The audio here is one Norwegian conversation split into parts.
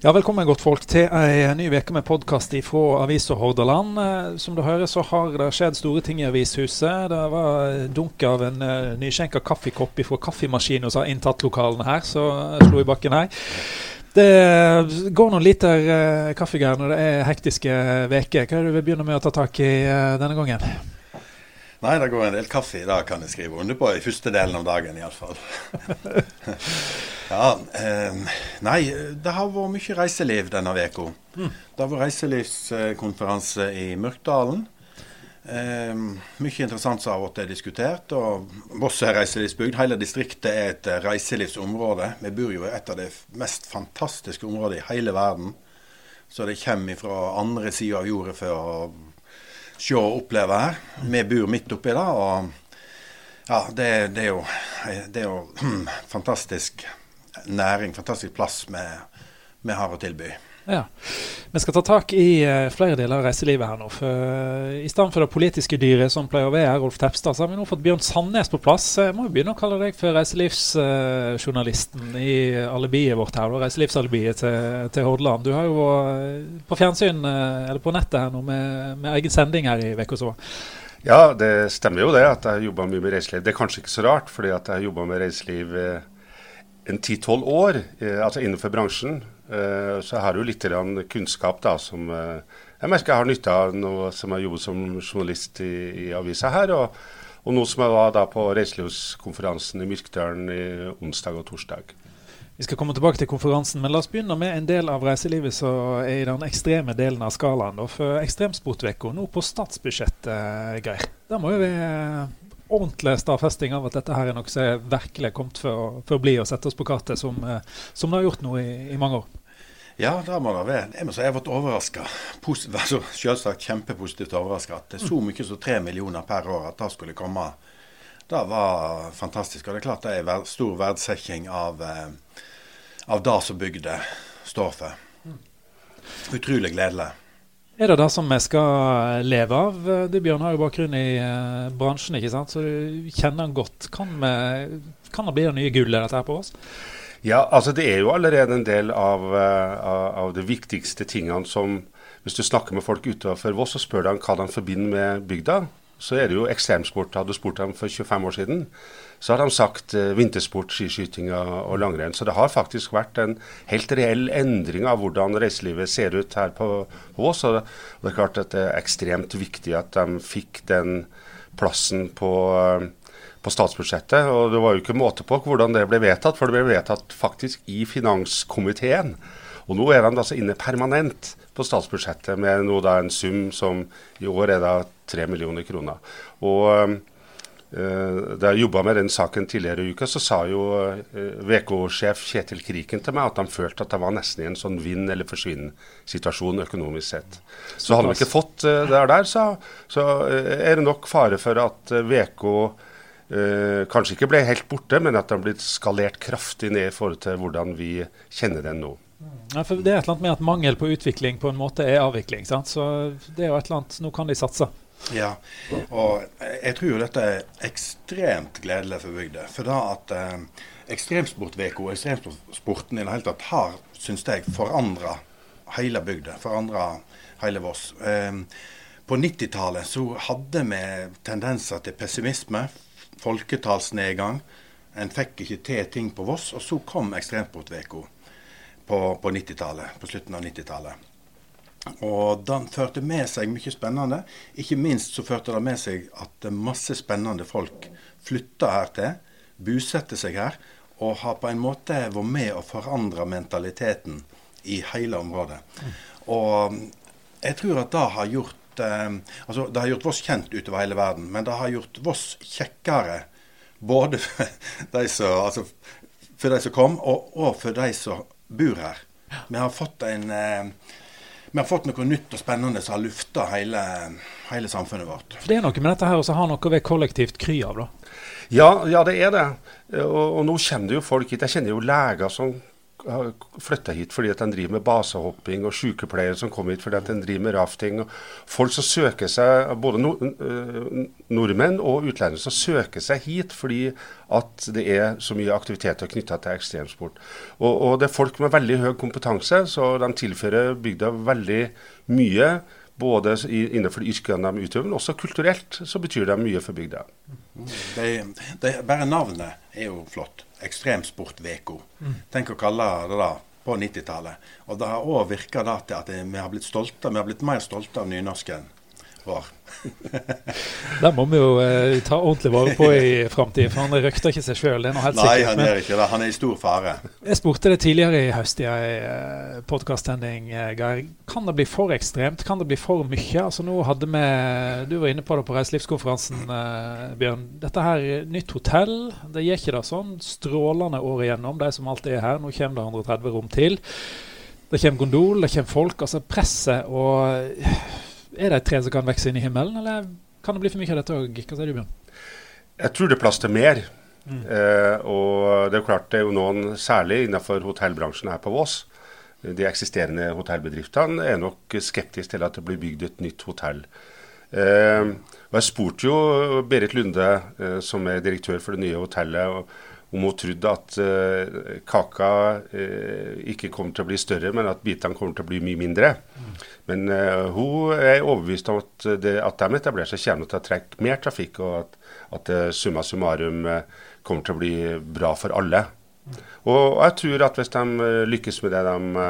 Ja, Velkommen godt folk til en ny uke med podkast fra Avisa Hordaland. Eh, som du hører så har det skjedd store ting i avishuset. Det var dunk av en uh, nyskjenka kaffekopp fra kaffemaskinen som har inntatt lokalene her, så slo i bakken her. Det går noen liter uh, kaffegreier når det er hektiske uker. Hva er det du vil begynne med å ta tak i uh, denne gangen? Nei, det går en del kaffe i dag, kan jeg skrive under på. I første delen av dagen iallfall. ja, eh, nei, det har vært mye reiseliv denne uka. Mm. Det har vært reiselivskonferanse i Mørkdalen. Eh, mye interessant som har blitt diskutert. og Voss er reiselivsbygd. Hele distriktet er et reiselivsområde. Vi bor jo i et av de mest fantastiske områdene i hele verden. Så det kommer fra andre sida av jorda for å se og oppleve her. Vi bor midt oppi det. og ja, det, det, er jo, det er jo fantastisk næring, fantastisk plass vi har å tilby. Ja. Vi skal ta tak i uh, flere deler av reiselivet her nå. For, uh, I stedet for det politiske dyret som pleier å være Rolf Tepstad, så har vi nå fått Bjørn Sandnes på plass. Jeg må jo begynne å kalle deg for reiselivsjournalisten i alibiet vårt her. Reiselivsalibiet til, til, Hordaland. Du har jo vært på fjernsyn, eller på nettet her nå, med, med egen sending her i uka som Ja, det stemmer jo det at jeg har jobba mye med reiseliv. Det er kanskje ikke så rart, fordi at jeg har jobba med reiseliv en ti-tolv år, altså innenfor bransjen. Eh, så har jo litt kunnskap da, som eh, jeg merker jeg har nytte av nå som jeg jobber som journalist i, i avisa her. Og, og nå som jeg var da på reiselivskonferansen i Myrkdalen i onsdag og torsdag. Vi skal komme tilbake til konferansen, men la oss begynne med en del av reiselivet som er i den ekstreme delen av skalaen. For Ekstremsportveka nå på statsbudsjettet, Geir. Der må jo vi ordentlig stadfesting av at dette her er noe som er virkelig kommet for, for å bli og sette oss på kartet, som, som det har gjort nå i, i mange år. Ja, det må det være. Jeg må si jeg vært overraska. Altså, selvsagt kjempepositivt overraska. At det er så mye som tre millioner per år at det skulle komme. Det var fantastisk. Og det er klart det er stor verdsetting av, eh, av det som bygda står for. Utrolig gledelig. Er det det som vi skal leve av? Du Bjørn har jo bakgrunn i eh, bransjen, ikke sant? så du kjenner den godt. Kan, vi, kan det bli det nye gullet dette her på oss? Ja, altså det er jo allerede en del av, uh, av de viktigste tingene som Hvis du snakker med folk utenfor Voss og spør dem hva de forbinder med bygda, så er det jo ekstremsport. Hadde du spurt dem for 25 år siden, så har de sagt uh, vintersport, skiskyting og langrenn. Så det har faktisk vært en helt reell endring av hvordan reiselivet ser ut her på Voss. Og det er klart at det er ekstremt viktig at de fikk den plassen på uh, på statsbudsjettet. Og det var jo ikke måte på hvordan det ble vedtatt, for det ble vedtatt faktisk i finanskomiteen. Og nå er de altså inne permanent på statsbudsjettet med nå da en sum som i år er da 3 millioner kroner. Og Uh, da jeg jobba med den saken tidligere i uka, så sa jo uh, VK-sjef Kjetil Kriken til meg at han følte at det var nesten i en sånn vinn eller forsvinn-situasjon økonomisk sett. Så hadde han ikke fått uh, det der, så, så er det nok fare for at VK Uh, kanskje ikke ble helt borte, men at den blitt skalert kraftig ned i forhold til hvordan vi kjenner den nå. Ja, for det er et eller annet med at Mangel på utvikling på en måte er avvikling. Sant? Så det er jo et eller annet, Nå kan de satse. Ja, og jeg tror jo dette er ekstremt gledelig for bygda. For da at eh, Ekstremsportveka og ekstremsporten i det hele tatt har, syns jeg, forandra hele bygda. Forandra hele Voss. Eh, på 90-tallet så hadde vi tendenser til pessimisme folketallsnedgang. En fikk ikke til ting på Voss. Og så kom Ekstremsportveka på, på 90-tallet, på slutten av 90-tallet. Og den førte med seg mye spennende. Ikke minst så førte det med seg at masse spennende folk flytta her til, bosatte seg her, og har på en måte vært med å forandre mentaliteten i hele området. Og jeg tror at det har gjort eh, altså Det har gjort Voss kjent utover hele verden, men det har gjort Voss kjekkere både for de som, altså, for de som kom, og, og, for de som bor her. Vi har fått en eh, vi har fått noe nytt og spennende som har lufta hele, hele, samfunnet vårt. For Det er noe med dette her som har noe ved kollektivt kry av, da? Ja, ja, det er det. Og, og, nå kjenner jo folk hit. Jeg kjenner jo leger som flytta hit fordi at de driver med basehopping, og sykepleiere som kommer hit fordi at de driver med rafting. og Folk som søker seg, både nordmenn og utlendinger som søker seg hit fordi at det er så mye aktiviteter knytta til ekstremsport. Og, og, det er folk med veldig høy kompetanse, så de tilfører bygda veldig mye. Både innenfor de yrkene de utøver, men også kulturelt så betyr det mye for bygda. Det, det, bare navnet er jo flott. Ekstremsportveko. Mm. Tenk å kalle det det på 90-tallet. Og det har òg virka til at vi har blitt stolte, vi har blitt mer stolte av nynorsken var. Den må vi jo eh, ta ordentlig vare på i framtiden, for han røkter ikke seg sjøl. Nei, sikkert. han er ikke det. Han er i stor fare. Jeg spurte det tidligere i høst i en eh, podkastsending, eh, Geir. Kan det bli for ekstremt? Kan det bli for mye? Altså nå hadde vi, Du var inne på det på reiselivskonferansen, eh, Bjørn. Dette her, nytt hotell. Det gir ikke det sånn strålende år igjennom, de som alltid er her. Nå kommer det 130 rom til. Det kommer gondol, det kommer folk. Altså presset og er det et tre som kan vokse inn i himmelen, eller kan det bli for mye av dette òg? Hva sier du, Bjørn? Jeg tror det er plass til mer. Mm. Eh, og det er klart det er jo noen, særlig innenfor hotellbransjen her på Vås, de eksisterende hotellbedriftene er nok skeptiske til at det blir bygd et nytt hotell. Eh, og Jeg spurte jo Berit Lunde, eh, som er direktør for det nye hotellet, og, om hun trodde at uh, kaka uh, ikke kommer til å bli større, men at bitene kommer til å bli mye mindre. Mm. Men uh, hun er overbevist om at, det, at de etablerer seg kommer til å trekke mer trafikk, og at, at summa summarum kommer til å bli bra for alle. Mm. Og jeg tror at hvis de lykkes med det de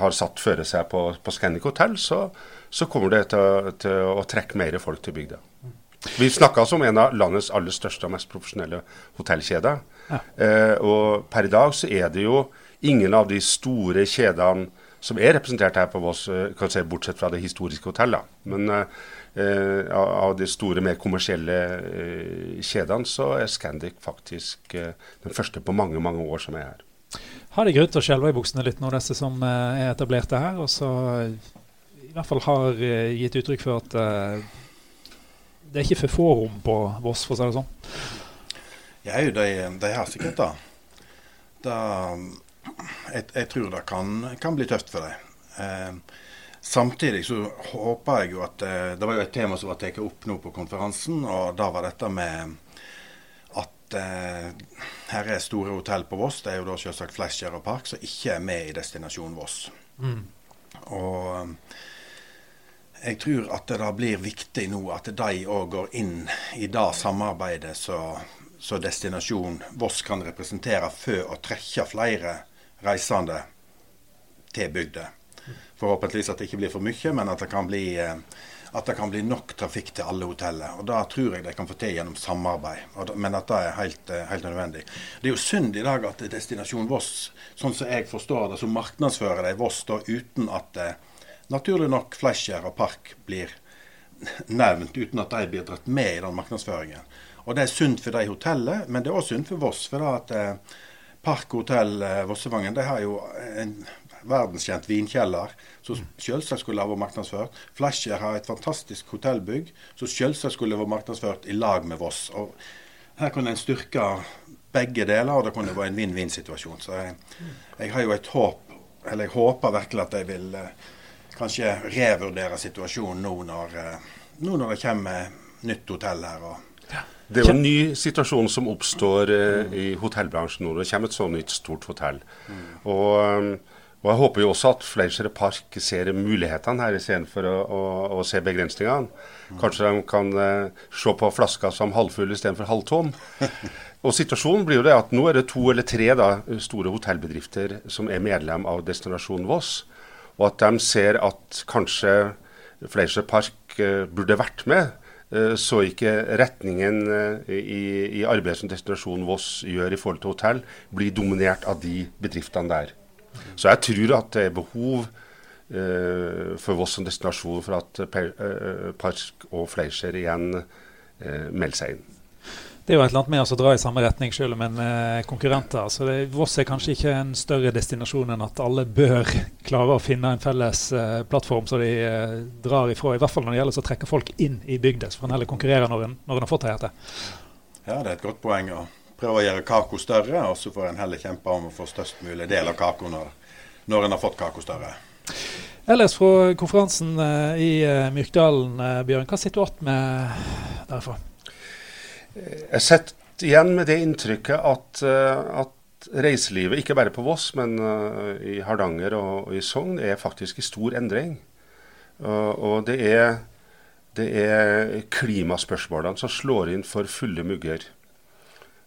har satt føre seg på, på Scandic hotell, så, så, kommer det til, til å trekke mer folk til bygda. Mm. Vi snakka om en av landets aller største og mest profesjonelle hotellkjeder. Ja. Eh, og per i dag så er det jo ingen av de store kjedene som er representert her på Voss, eh, kan si, bortsett fra det historiske hotellet. Men eh, av de store, mer kommersielle eh, kjedene, så er Scandic faktisk eh, den første på mange, mange år som er her. Har de grunn til å skjelve i buksene litt nå, disse som eh, er etablerte her, og så i hvert fall har gitt uttrykk for at det er ikke for få rom på Voss, for å si det sånn? Ja, de, de har sikkert det. jeg, jeg, tror det kan, kan, bli tøft for dem. Eh, samtidig så håper jeg jo at eh, Det var jo et tema som var tatt opp nå på konferansen, og da var dette med at eh, her er store hotell på Voss. Det er jo da selvsagt Flasher og Park som ikke er med i Destinasjon Voss. Mm. Og jeg tror at det da blir viktig nå at de òg går inn i det samarbeidet som destinasjon Voss kan representere for å trekke flere reisende til bygda. Forhåpentligvis at det ikke blir for mye, men at det kan bli, eh, det kan bli nok trafikk til alle hoteller. Og Det tror jeg de kan få til gjennom samarbeid, men at det er helt, eh, helt nødvendig. Det er jo synd i dag at Destinasjon Voss, sånn som jeg forstår det, så markedsfører de Voss da uten at eh, naturlig nok Fleischer og Park blir nevnt, uten at de blir dratt med i den markedsføringen. Og Det er sunt for de hotellene, men det er også sunt for Voss. for da at eh, Park hotell eh, Vossevangen de har jo en verdenskjent vinkjeller som selvsagt skulle ha vært markedsført. Flasher har et fantastisk hotellbygg som selvsagt skulle vært markedsført i lag med Voss. Og her kunne en styrke begge deler, og det kunne vært en vinn-vinn-situasjon. Så jeg, jeg, har jo et håp, eller jeg håper virkelig at de vil eh, kanskje revurdere situasjonen nå når, eh, nå når det kommer nytt hotell her. det er jo en ny situasjon som oppstår eh, i hotellbransjen nå. Det kommer et så nytt stort hotell. Mm. Og, eh, og, jeg håper jo også at Fleischer Park ser mulighetene her istedenfor å, å, å se begrensningene. Kanskje de kan eh, se på flaska som halvfull istedenfor halvtom. Og situasjonen blir jo det at Nå er det to eller tre da, store hotellbedrifter som er medlem av Destinasjon Voss og at de ser at kanskje Fleischer Park uh, burde vært med. Uh, så ikke retningen uh, i, i arbeidet som Destinasjon Voss gjør i forhold til hotell, blir dominert av de bedriftene der. Så jeg tror at det er behov for Voss som destinasjon for at Park og Fleischer igjen melder seg inn det er jo et eller annet med å dra i samme retning, selv om en er konkurrenter. Så det, Voss er kanskje ikke en større destinasjon enn at alle bør klare å finne en felles uh, plattform som de uh, drar ifra. I hvert fall når det gjelder å trekke folk inn i bygda, så får en heller konkurrere når en, når en har fått det til. Ja, det er et godt poeng. å prøve å gjøre kaka større, og så får en heller kjempe om å få størst mulig del av kaka når, når en har fått kaka større. Ellers fra konferansen eh, i eh, Myrkdalen, eh, Bjørn, hva sitter du igjen med derfra? Jeg sitter igjen med det inntrykket at, at reiselivet, ikke bare på Voss, men i Hardanger og, i Sogn, er faktisk i stor endring. Og, det, er, det er klimaspørsmålene som slår inn for fulle mugger.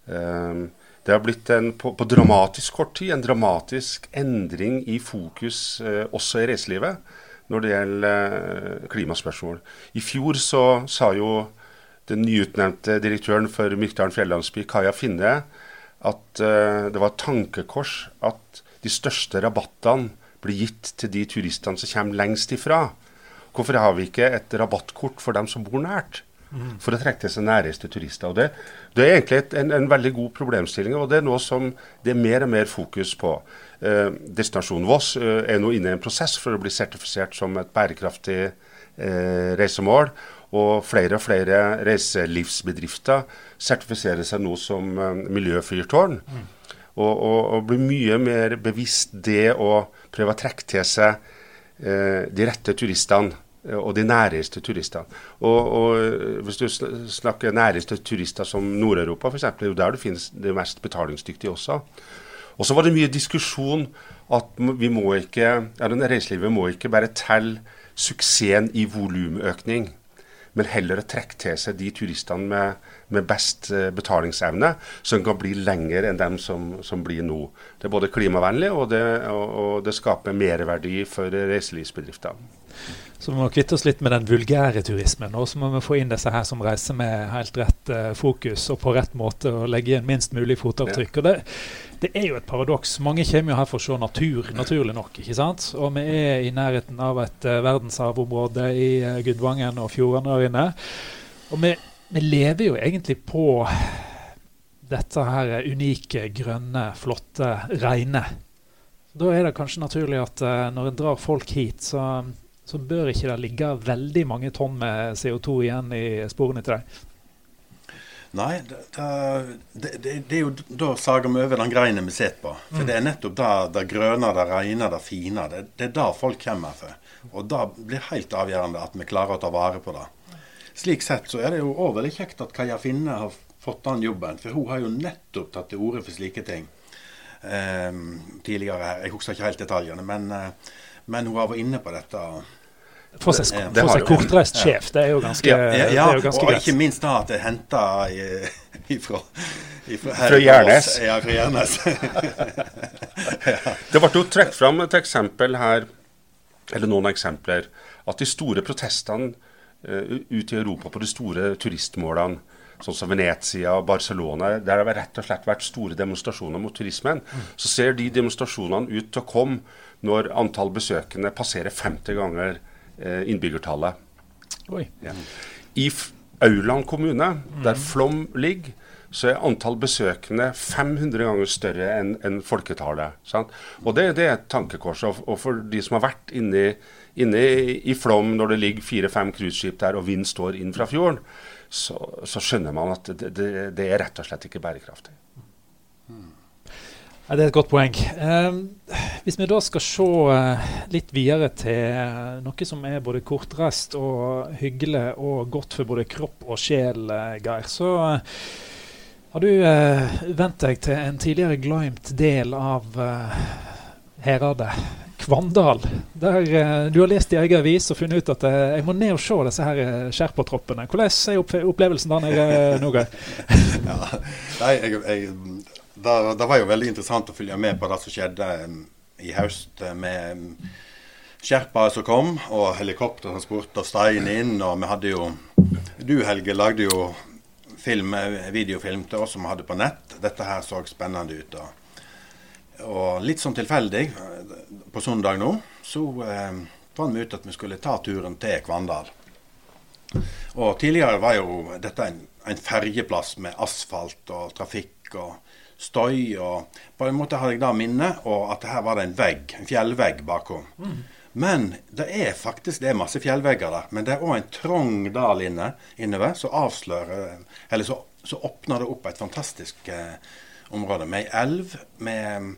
Um, det har blitt en, på, på, dramatisk kort tid en dramatisk endring i fokus eh, også i reiselivet når det gjelder eh, klimaspørsmål. I fjor så sa jo den nyutnevnte direktøren for Myrkdalen fjellandsby, Kaja Finne, at eh, det var et tankekors at de største rabattene blir gitt til de turistene som kommer lengst ifra. Hvorfor har vi ikke et rabattkort for dem som bor nært? for å trekke til seg næreste turister. Og det, det er egentlig et, en, en, veldig god problemstilling, og det er noe som det er mer og mer fokus på. Eh, Destinasjonen Voss eh, er nå inne i en prosess for å bli sertifisert som et bærekraftig eh, reisemål. Og flere og flere reiselivsbedrifter sertifiserer seg nå som eh, miljøfyrtårn. Mm. Og, og, og, blir mye mer bevisst det å prøve å trekke til seg eh, de rette turistene Eh, og de næreste turistene. Og, og, eh, Hvis du snakker næreste turister som Nord-Europa f.eks., det er jo der du finnes det mest betalingsdyktige også. Og så var det mye diskusjon at vi må ikke, ja, reiselivet må ikke bare telle suksessen i volumøkning, men heller å trekke til seg de turistene med, med best eh, betalingsevne, som kan bli lenger enn dem som, som blir nå. Det er både klimavennlig og det, og, og det skaper merverdi for reiselivsbedriftene. Så vi må kvitte oss litt med den vulgære turismen. Og så må vi få inn disse her som reiser med helt rett uh, fokus og på rett måte og legge igjen minst mulig fotavtrykk. Og det, det, er jo et paradoks. Mange kommer jo her for å se natur, naturlig nok. ikke sant? Og vi er i nærheten av et uh, verdensarvområde i uh, Gudvangen og fjordene der inne. Og vi, vi lever jo egentlig på dette her unike, grønne, flotte, reine. Da er det kanskje naturlig at når en drar folk hit, så så bør ikke det ligge veldig mange tonn med CO2 igjen i sporene til deg. Nei, det, det, det, det, er jo da sager vi over den greina vi sitter på. For mm. det er nettopp det, det grønne, det rene, det fine. Det, det er det folk kommer for. Og det blir helt avgjørende at vi klarer å ta vare på det. Slik sett så er det jo òg veldig kjekt at Kaja Finne har fått den jobben. For hun har jo nettopp tatt til orde for slike ting eh, tidligere her. Jeg husker ikke helt detaljene, men, eh, men hun har vært inne på dette. Få seg, få seg kortreist sjef, det er jo ganske, ja, ja, ja jo ganske og greit. ikke minst da at det er henta ifra fra Gjernes. Ja, fra Gjernes. det ble jo trukket fram et eksempel her, eller noen eksempler, at de store protestene uh, ute i Europa på de store turistmålene, sånn som Venezia og Barcelona, der det har rett og slett vært store demonstrasjoner mot turismen, mm. så ser de demonstrasjonene ut til å komme når antall besøkende passerer 50 ganger Eh, innbyggertallet. Ja. I Auland kommune, der mm. Flom ligger, så er antall besøkende 500 ganger større enn en folketallet. Sant? Og det, det, er et tankekors. Og, for de som har vært inne, inne i Flom når det ligger fire-fem cruiseskip der og vind står inn fra fjorden, så, så skjønner man at det, det, det, er rett og slett ikke bærekraftig. Ja, det er et godt poeng. Eh, hvis vi da skal se eh, litt videre til noe som er både kortreist og hyggelig og godt for både kropp og sjel, eh, Geir, så eh, har du eh, vent deg til en tidligere glemt del av eh, Heradet. Kvandal. Der eh, du har lest i egen avis og funnet ut at jeg må ned og se disse her Sherpa-troppene. Hvordan er opplevelsen der nede nå, Geir? ja, nei, jeg, jeg det, det, var jo veldig interessant å følge med på det som skjedde um, i høst uh, med Sherpaer som kom, og helikoptertransport og stein inn. Og vi hadde jo Du, Helge, lagde jo film, uh, videofilm til oss som vi hadde på nett. Dette her så spennende ut. Og, og litt sånn tilfeldig, uh, på søndag nå, så eh, fant vi ut at vi skulle ta turen til Kvandal. Og tidligere var jo dette en, en ferjeplass med asfalt og trafikk og støy. og På en måte hadde jeg da minnet, og at her var det en vegg, en fjellvegg bakom. Mm. Men det er faktisk det er masse fjellvegger der. Men det er òg en trang dal inne, innover som avslører Eller så så åpner det opp et fantastisk eh, område med ei elv. med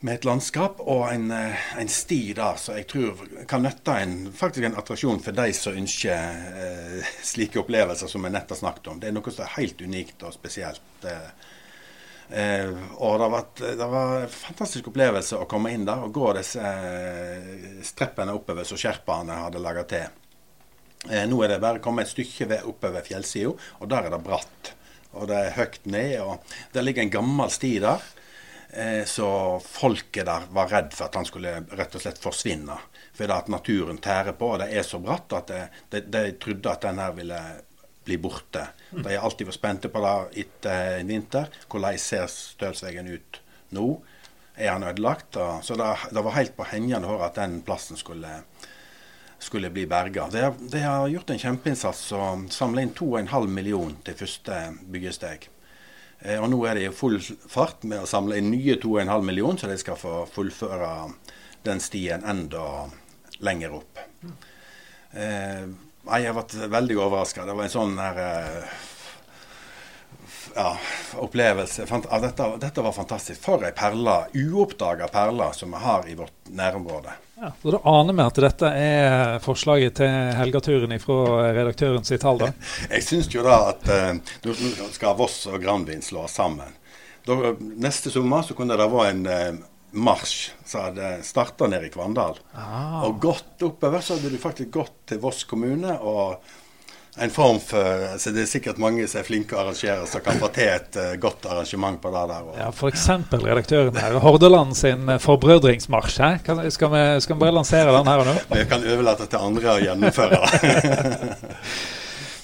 med et landskap og en, eh, en, sti der som jeg tror kan nytte en, faktisk en attraksjon for de som ønsker eh, slike opplevelser som vi nettopp snakket om. Det er noe som er helt unikt og spesielt. Eh, eh, og det var, det var, en fantastisk opplevelse å komme inn der og gå disse eh, streppene oppover som sherpaene hadde laga til. Eh, nå er det bare kommet et stykke oppover fjellsida, og der er det bratt. Og det er høyt ned, og det ligger en gammel sti der. Eh, så folket der var redd for at han skulle rett og slett forsvinne. Fordi at naturen tærer på, og det er så bratt at de, de, de trodde at den her ville bli borte. De har alltid vært spente på det etter en vinter. Hvordan ser stølsveggen ut nå? Er han ødelagt? Så det, det var helt på hengende håret at den plassen skulle, skulle bli berga. De, de, har gjort en kjempeinnsats og samla inn 2,5 millioner til første byggesteg. Eh, og nå er de i full fart med å samle inn nye 2,5 millioner, så de skal få fullføre den stien enda lenger opp. Eh, jeg har vært veldig overraska. Det var en sånn her eh, ja, opplevelse. Dette, dette, var fantastisk. For ei perle, uoppdaga perle som vi har i vårt nærområde. Ja, så Da aner vi at dette er forslaget til helgaturen fra redaktøren sitt tall, da? Jeg syns jo da at uh, skal Voss og Granvin slås sammen. Da, neste sommer så kunne det vært en uh, marsj som hadde starta nede i Kvandal. Ah. Og gått oppover, så hadde du faktisk gått til Voss kommune og en form for så Det er sikkert mange som er flinke å arrangere, som kan få til et uh, godt arrangement på det der. Ja, F.eks. redaktøren her. Hordaland sin uh, forbrødringsmarsj. Skal, vi, skal vi bare lansere den her og nå? Vi kan overlate til andre å gjennomføre det.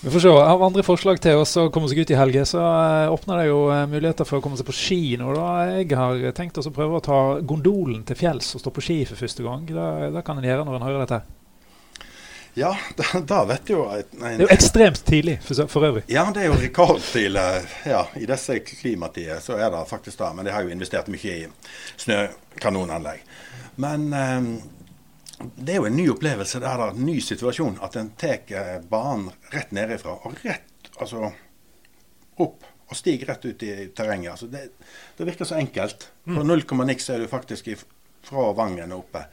vi får se. Av andre forslag til oss å komme seg ut i helge, så uh, åpner det jo muligheter for å komme seg på ski nå. da. Jeg har tenkt oss å prøve å ta gondolen til fjells og stå på ski for første gang. Det kan en gjøre når en hører dette. Ja, da, da vet jo nei, Det er jo ekstremt tidlig for, for, øvrig. Ja, det er jo rekordtidlig. Ja, I disse klimatider så er det faktisk det. Men de har jo investert mye i snøkanonanlegg. Men um, det er jo en ny opplevelse. Det er en ny situasjon. At en tar banen rett nedifra og rett altså, opp. Og stiger rett ut i terrenget. Altså, det, det, virker så enkelt. På mm. null komma niks er du faktisk fra Vangen og oppe.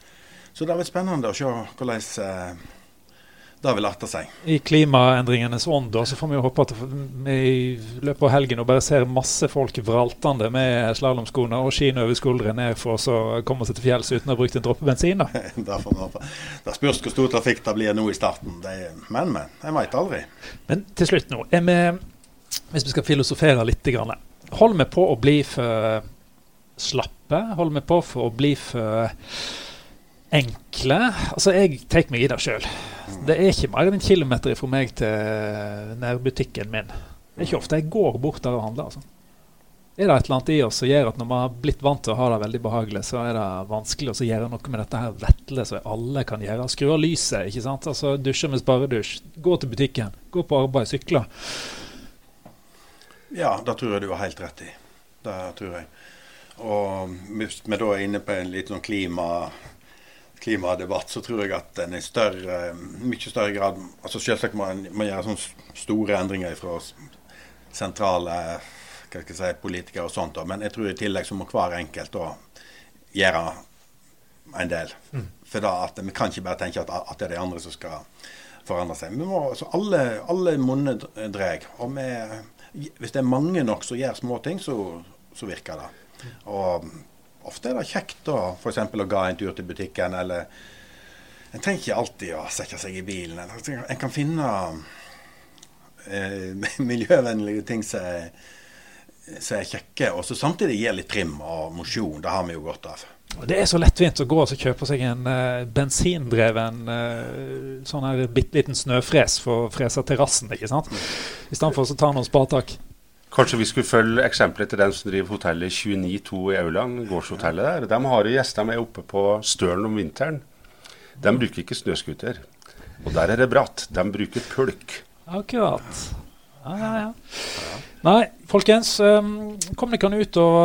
Så det er vært spennende å se hvordan uh, det vil arte seg. I klimaendringenes ånd så får vi jo håpe at vi i løpet av helgen og bare ser masse folk vraltende med slalåmskoene og skiene over skuldrene ned for å komme seg til fjells uten å ha brukt en dråpe bensin. da. det spørs hvor stor trafikk det blir nå i starten. Det, men, men. Jeg veit aldri. Men til slutt nå, vi, hvis vi skal filosofere litt Holder vi på å bli for slappe? Holder vi på for å bli for enkle? Altså, jeg tar meg i det sjøl. Det er ikke mer enn en kilometer fra meg til nærbutikken min. Det er ikke ofte jeg går bort der og handler. altså. Er det et eller annet i oss som gjør at når man har blitt vant til å ha det veldig behagelig, så er det vanskelig å gjøre noe med dette her vetle som alle kan gjøre? Skru av lyset, ikke sant? Altså Dusje med sparedusj. Gå til butikken. Gå på arbeid. Sykle. Ja, det tror jeg du har helt rett i. Det tror jeg. Og hvis vi da er inne på en litt sånn klima klimadebatt, så tror jeg at en i større, mye større grad altså Selvsagt må man gjøre sånne store endringer fra sentrale hva skal jeg si, politikere og sånt, men jeg tror i tillegg så må hver enkelt da gjøre en del. Mm. For da at vi kan ikke bare tenke at, at, det er de andre som skal forandre seg. Vi må, så alle, alle monner drar. Og vi, hvis det er mange nok som gjør små ting, så, så virker det. Og ofte er det kjekt å f.eks. å ga en tur til butikken, eller En trenger ikke alltid å sette seg i bilen. En kan finne eh, miljøvennlige ting som er, som er kjekke, og som samtidig gir litt trim og mosjon. Det har vi jo godt av. Det er så lettvint å gå og kjøpe seg en uh, bensindreven uh, sånn her bitte liten snøfres for å frese terrassen, ikke sant? Istedenfor I stedet for å ta noen spatak. Kanskje vi skulle følge eksempelet til den som driver hotellet 292 i Auland, gårdshotellet der. De har gjester med oppe på Stølen om vinteren. De bruker ikke snøscooter. Og der er det bratt. De bruker pulk. Akkurat. Ja, ja, ja. Nei, folkens. Um, kom dere ut og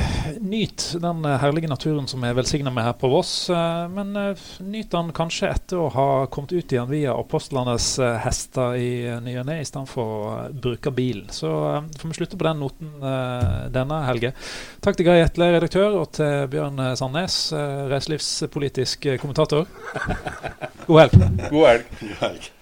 uh, nyt den herlige naturen som er velsigna med her på Voss. Uh, men nyt den kanskje etter å ha kommet ut igjen via apostlenes hester i ny og ne, istedenfor å bruke bilen. Så får vi slutte på den noten denne helga. Takk til Geir Etle, redaktør, og til Bjørn Sandnes, reiselivspolitisk kommentator. God helg. God helg. God helg.